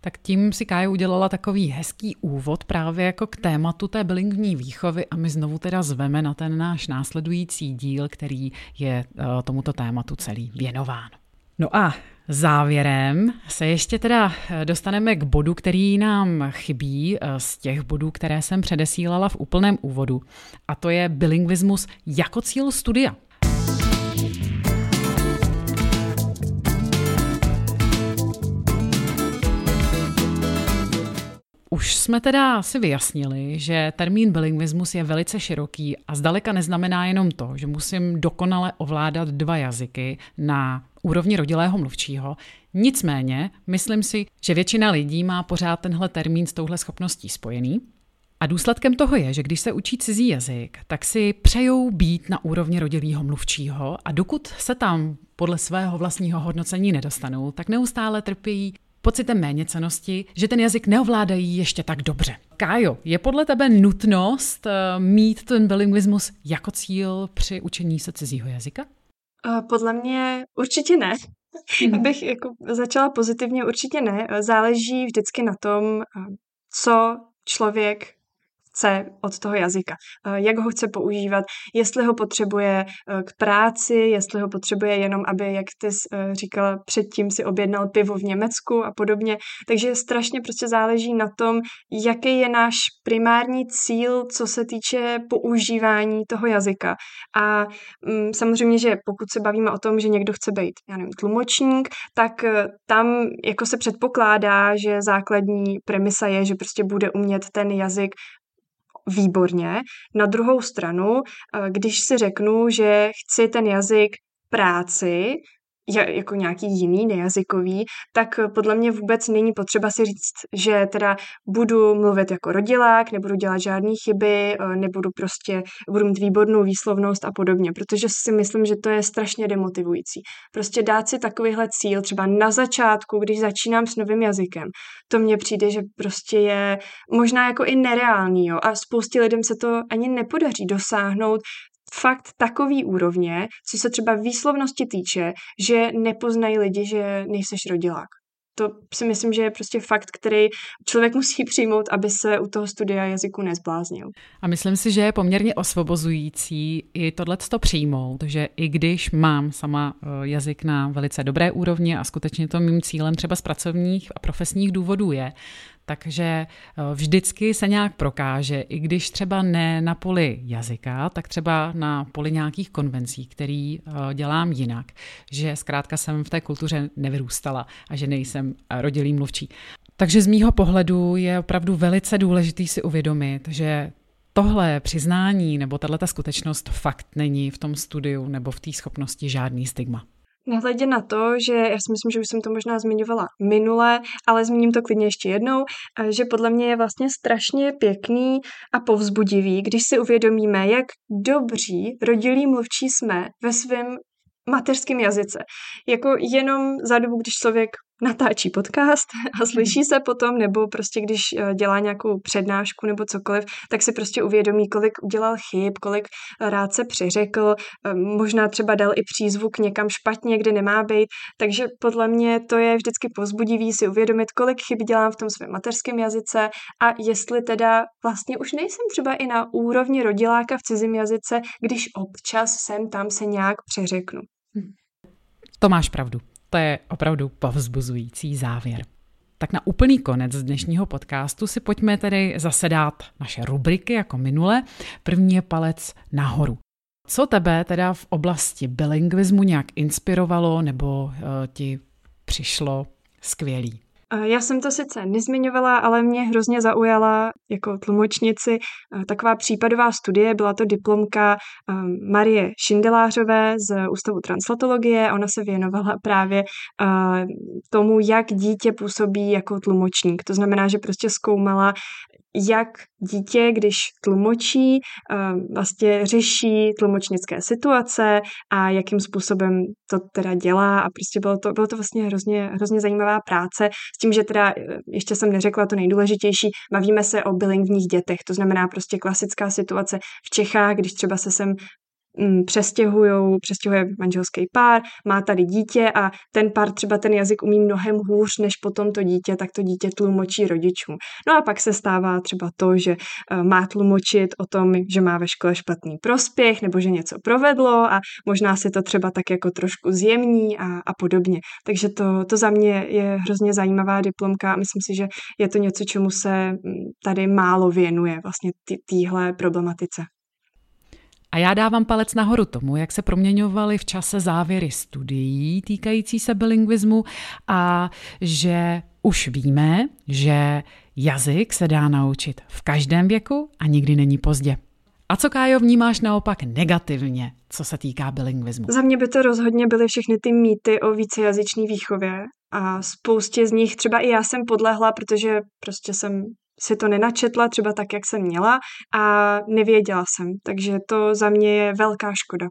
Tak tím si Kája udělala takový hezký úvod právě jako k tématu té bilingvní výchovy a my znovu teda zveme na ten náš následující díl, který je eh, tomuto tématu celý věnován. No a závěrem se ještě teda eh, dostaneme k bodu, který nám chybí eh, z těch bodů, které jsem předesílala v úplném úvodu a to je bilingvismus jako cíl studia. Už jsme teda si vyjasnili, že termín bilingvismus je velice široký a zdaleka neznamená jenom to, že musím dokonale ovládat dva jazyky na úrovni rodilého mluvčího. Nicméně, myslím si, že většina lidí má pořád tenhle termín s touhle schopností spojený. A důsledkem toho je, že když se učí cizí jazyk, tak si přejou být na úrovni rodilého mluvčího a dokud se tam podle svého vlastního hodnocení nedostanou, tak neustále trpí pocitem méněcenosti, že ten jazyk neovládají ještě tak dobře. Kájo, je podle tebe nutnost eh, mít ten bilingvismus jako cíl při učení se cizího jazyka? Podle mě určitě ne. Mhm. Abych jako začala pozitivně, určitě ne. Záleží vždycky na tom, co člověk chce od toho jazyka, eh, jak ho chce používat, jestli ho potřebuje eh, k práci, jestli ho potřebuje jenom, aby, jak ty eh, říkala předtím, si objednal pivo v Německu a podobně. Takže strašně prostě záleží na tom, jaký je náš primární cíl, co se týče používání toho jazyka. A mm, samozřejmě, že pokud se bavíme o tom, že někdo chce být, já nevím, tlumočník, tak tam jako se předpokládá, že základní premisa je, že prostě bude umět ten jazyk výborně. Na druhou stranu, eh, když si řeknu, že chci ten jazyk práci, jako nějaký jiný nejazykový, tak podle mě vůbec není potřeba si říct, že teda budu mluvit jako rodilák, nebudu dělat žádné chyby, eh, nebudu prostě, budu mít výbornou výslovnost a podobně, protože si myslím, že to je strašně demotivující. Prostě dát si takovýhle cíl třeba na začátku, když začínám s novým jazykem, to mně přijde, že prostě je možná jako i nereálný, jo, a spoustě lidem se to ani nepodaří dosáhnout fakt takový úrovně, co se třeba výslovnosti týče, že nepoznají lidi, že nejseš rodilák. To si myslím, že je prostě fakt, který člověk musí přijmout, aby se u toho studia jazyku nezbláznil. A myslím si, že je poměrně osvobozující i tohle to přijmout, že i když mám sama eh, jazyk na velice dobré úrovni a skutečně to mým cílem třeba z pracovních a profesních důvodů je, Takže eh, vždycky se nějak prokáže, i když třeba ne na poli jazyka, tak třeba na poli nějakých konvencí, který eh, dělám jinak, že zkrátka jsem v té kultuře nevyrůstala a že nejsem rodilý mluvčí. Takže z mýho pohledu je opravdu velice důležitý si uvědomit, že tohle přiznání nebo tato skutečnost fakt není v tom studiu nebo v té schopnosti žádný stigma. Nehledě na to, že já si myslím, že už jsem to možná zmiňovala minule, ale zmíním to klidně ještě jednou, že podle mě je vlastně strašně pěkný a povzbudivý, když si uvědomíme, jak dobří rodilí mluvčí jsme ve svém mateřském jazyce. Jako jenom za dobu, když člověk natáčí podcast a slyší se potom, nebo prostě když eh, dělá nějakou přednášku nebo cokoliv, tak si prostě uvědomí, kolik udělal chyb, kolik rád se přiřekl, eh, možná třeba dal i přízvuk někam špatně, kde nemá být. Takže podle mě to je vždycky pozbudivý si uvědomit, kolik chyb dělám v tom svém mateřském jazyce a jestli teda vlastně už nejsem třeba i na úrovni rodiláka v cizím jazyce, když občas sem tam se nějak přeřeknu. To máš pravdu. To je opravdu povzbuzující závěr. Tak na úplný konec dnešního podcastu si pojďme tedy zase dát naše rubriky jako minule. První je palec nahoru. Co tebe teda v oblasti bilingvismu nějak inspirovalo nebo uh, ti přišlo skvělý? Já jsem to sice nezmiňovala, ale mě hrozně zaujala jako tlumočnici taková případová studie, byla to diplomka Marie Šindelářové z Ústavu translatologie. Ona se věnovala právě tomu, jak dítě působí jako tlumočník. To znamená, že prostě zkoumala, jak dítě, když tlumočí, eh, vlastně řeší tlumočnické situace a jakým způsobem to teda dělá. A prostě bylo to, bylo to vlastně hrozně, hrozně zajímavá práce. S tím, že teda eh, ještě jsem neřekla to nejdůležitější, bavíme se o bilingvních dětech, to znamená prostě klasická situace v Čechách, když třeba se sem Mm, přestěhujou, přestěhuje manželský pár, má tady dítě a ten pár třeba ten jazyk umí mnohem hůř než potom to dítě, tak to dítě tlumočí rodičům. No a pak se stává třeba to, že eh, má tlumočit o tom, že má ve škole špatný prospěch nebo že něco provedlo a možná si to třeba tak jako trošku zjemní a, a podobně. Takže to, to za mě je hrozně zajímavá diplomka a myslím si, že je to něco, čemu se mm, tady málo věnuje vlastně týhle problematice. A já dávám palec nahoru tomu, jak se proměňovaly v čase závěry studií týkající se bilingvismu a že už víme, že jazyk se dá naučit v každém věku a nikdy není pozdě. A co, Kájo, vnímáš naopak negativně, co se týká bilingvismu? Za mě by to rozhodně byly všechny ty mýty o vícejazyčné výchově a spoustě z nich třeba i já jsem podlehla, protože prostě jsem si to nenačetla třeba tak, jak jsem měla a nevěděla jsem. Takže to za mě je velká škoda.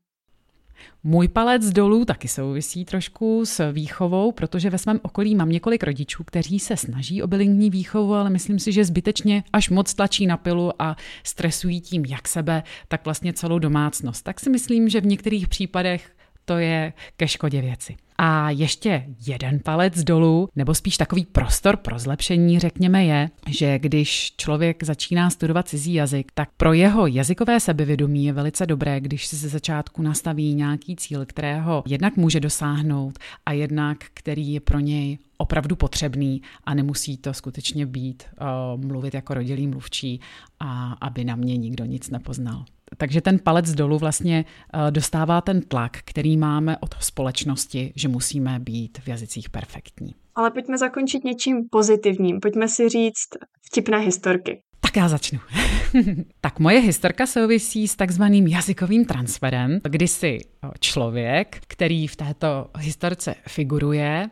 Můj palec dolů taky souvisí trošku s výchovou, protože ve svém okolí mám několik rodičů, kteří se snaží o bilingní výchovu, ale myslím si, že zbytečně až moc tlačí na pilu a stresují tím jak sebe, tak vlastně celou domácnost. Tak si myslím, že v některých případech to je ke škodě věci. A ještě jeden palec dolů, nebo spíš takový prostor pro zlepšení, řekněme, je, že když člověk začíná studovat cizí jazyk, tak pro jeho jazykové sebevědomí je velice dobré, když si ze začátku nastaví nějaký cíl, kterého jednak může dosáhnout a jednak který je pro něj opravdu potřebný a nemusí to skutečně být uh, mluvit jako rodilý mluvčí a aby na mě nikdo nic nepoznal. Takže ten palec dolů vlastně uh, dostává ten tlak, který máme od společnosti, že musíme být v jazycích perfektní. Ale pojďme zakončit něčím pozitivním. Pojďme si říct vtipné historky. Tak já začnu. tak moje historka souvisí s takzvaným jazykovým transferem, kdy si člověk, který v této historce figuruje,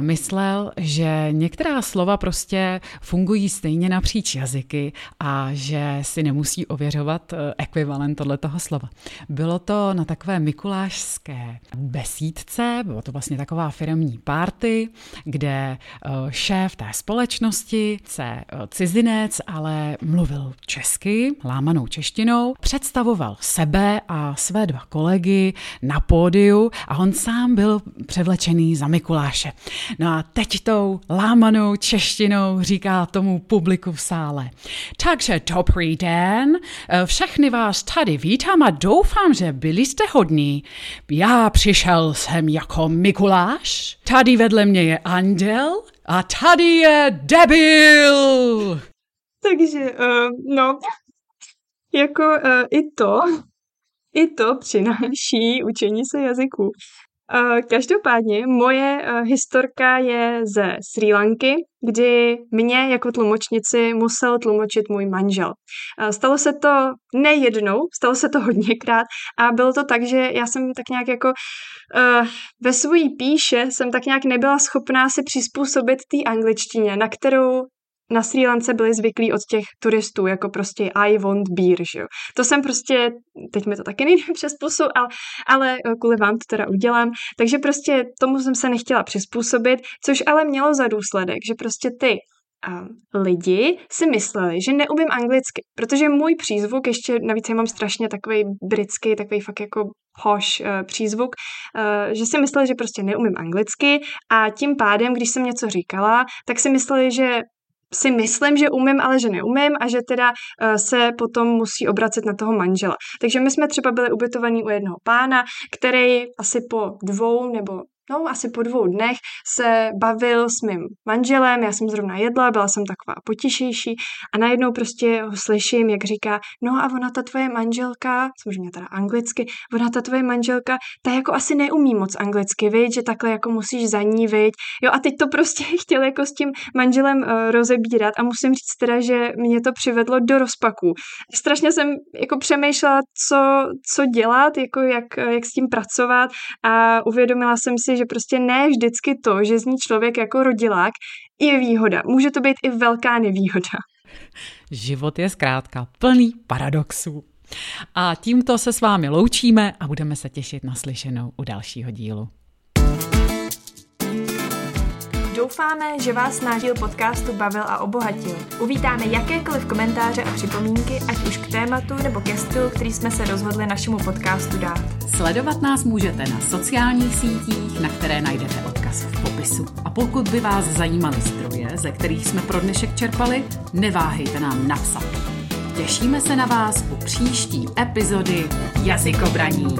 myslel, že některá slova prostě fungují stejně napříč jazyky a že si nemusí ověřovat e, ekvivalent tohoto slova. Bylo to na takové mikulášské besídce, bylo to vlastně taková firmní párty, kde šéf té společnosti, se cizinec, ale mluvil česky, lámanou češtinou, představoval sebe a své dva kolegy na pódiu a on sám byl převlečený za Mikuláše. No a teď tou lámanou češtinou říká tomu publiku v sále. Takže dobrý den, všechny vás tady vítám a doufám, že byli jste hodní. Já přišel jsem jako Mikuláš, tady vedle mě je Andel, A tady je debil! Takže, uh, no, jako uh, i to, i to přináší učení se jazyku. Uh, každopádně moje uh, historka je ze Sri Lanky, kdy mě jako tlumočnici musel tlumočit můj manžel. Uh, stalo se to nejednou, stalo se to hodněkrát a bylo to tak, že já jsem tak nějak jako ve svojí píše jsem tak nějak nebyla schopná se přizpůsobit té angličtině, na kterou na Sri Lance byli zvyklí od těch turistů, jako prostě I want beer, že jo. To jsem prostě, teď mi to taky nejde přes pusu, ale, ale eh, kvůli vám to teda udělám, takže prostě tomu jsem se nechtěla přizpůsobit, což ale mělo za důsledek, že prostě ty a lidi si mysleli, že neumím anglicky, protože můj přízvuk, ještě navíc já mám strašně takový britský, takový fakt jako posh uh, přízvuk, uh, že si mysleli, že prostě neumím anglicky a tím pádem, když jsem něco říkala, tak si mysleli, že si myslím, že umím, ale že neumím a že teda uh, se potom musí obracet na toho manžela. Takže my jsme třeba byli ubytovaní u jednoho pána, který asi po dvou nebo no asi po dvou dnech se bavil s mým manželem, já jsem zrovna jedla, byla jsem taková potišejší a najednou prostě ho slyším, jak říká, no a ona ta tvoje manželka, samozřejmě teda anglicky, ona ta tvoje manželka, ta jako asi neumí moc anglicky, viď, že takhle jako musíš za ní, viď. Jo a teď to prostě chtěl jako s tím manželem uh, rozebírat a musím říct teda, že mě to přivedlo do rozpaku. Strašně jsem jako přemýšlela, co, co dělat, jako jak, jak s tím pracovat a uvědomila jsem si, že prostě ne vždycky to, že zní člověk jako rodilák, je výhoda. Může to být i velká nevýhoda. Život je zkrátka plný paradoxů. A tímto se s vámi loučíme a budeme se těšit na slyšenou u dalšího dílu. Doufáme, že vás náš díl podcastu bavil a obohatil. Uvítáme jakékoliv komentáře a připomínky, ať už k tématu nebo ke stylu, který jsme se rozhodli našemu podcastu dát. Sledovat nás můžete na sociálních sítích, na které najdete odkaz v popisu. A pokud by vás zajímaly zdroje, ze kterých jsme pro dnešek čerpali, neváhejte nám napsat. Těšíme se na vás u příští epizody Jazykobraní.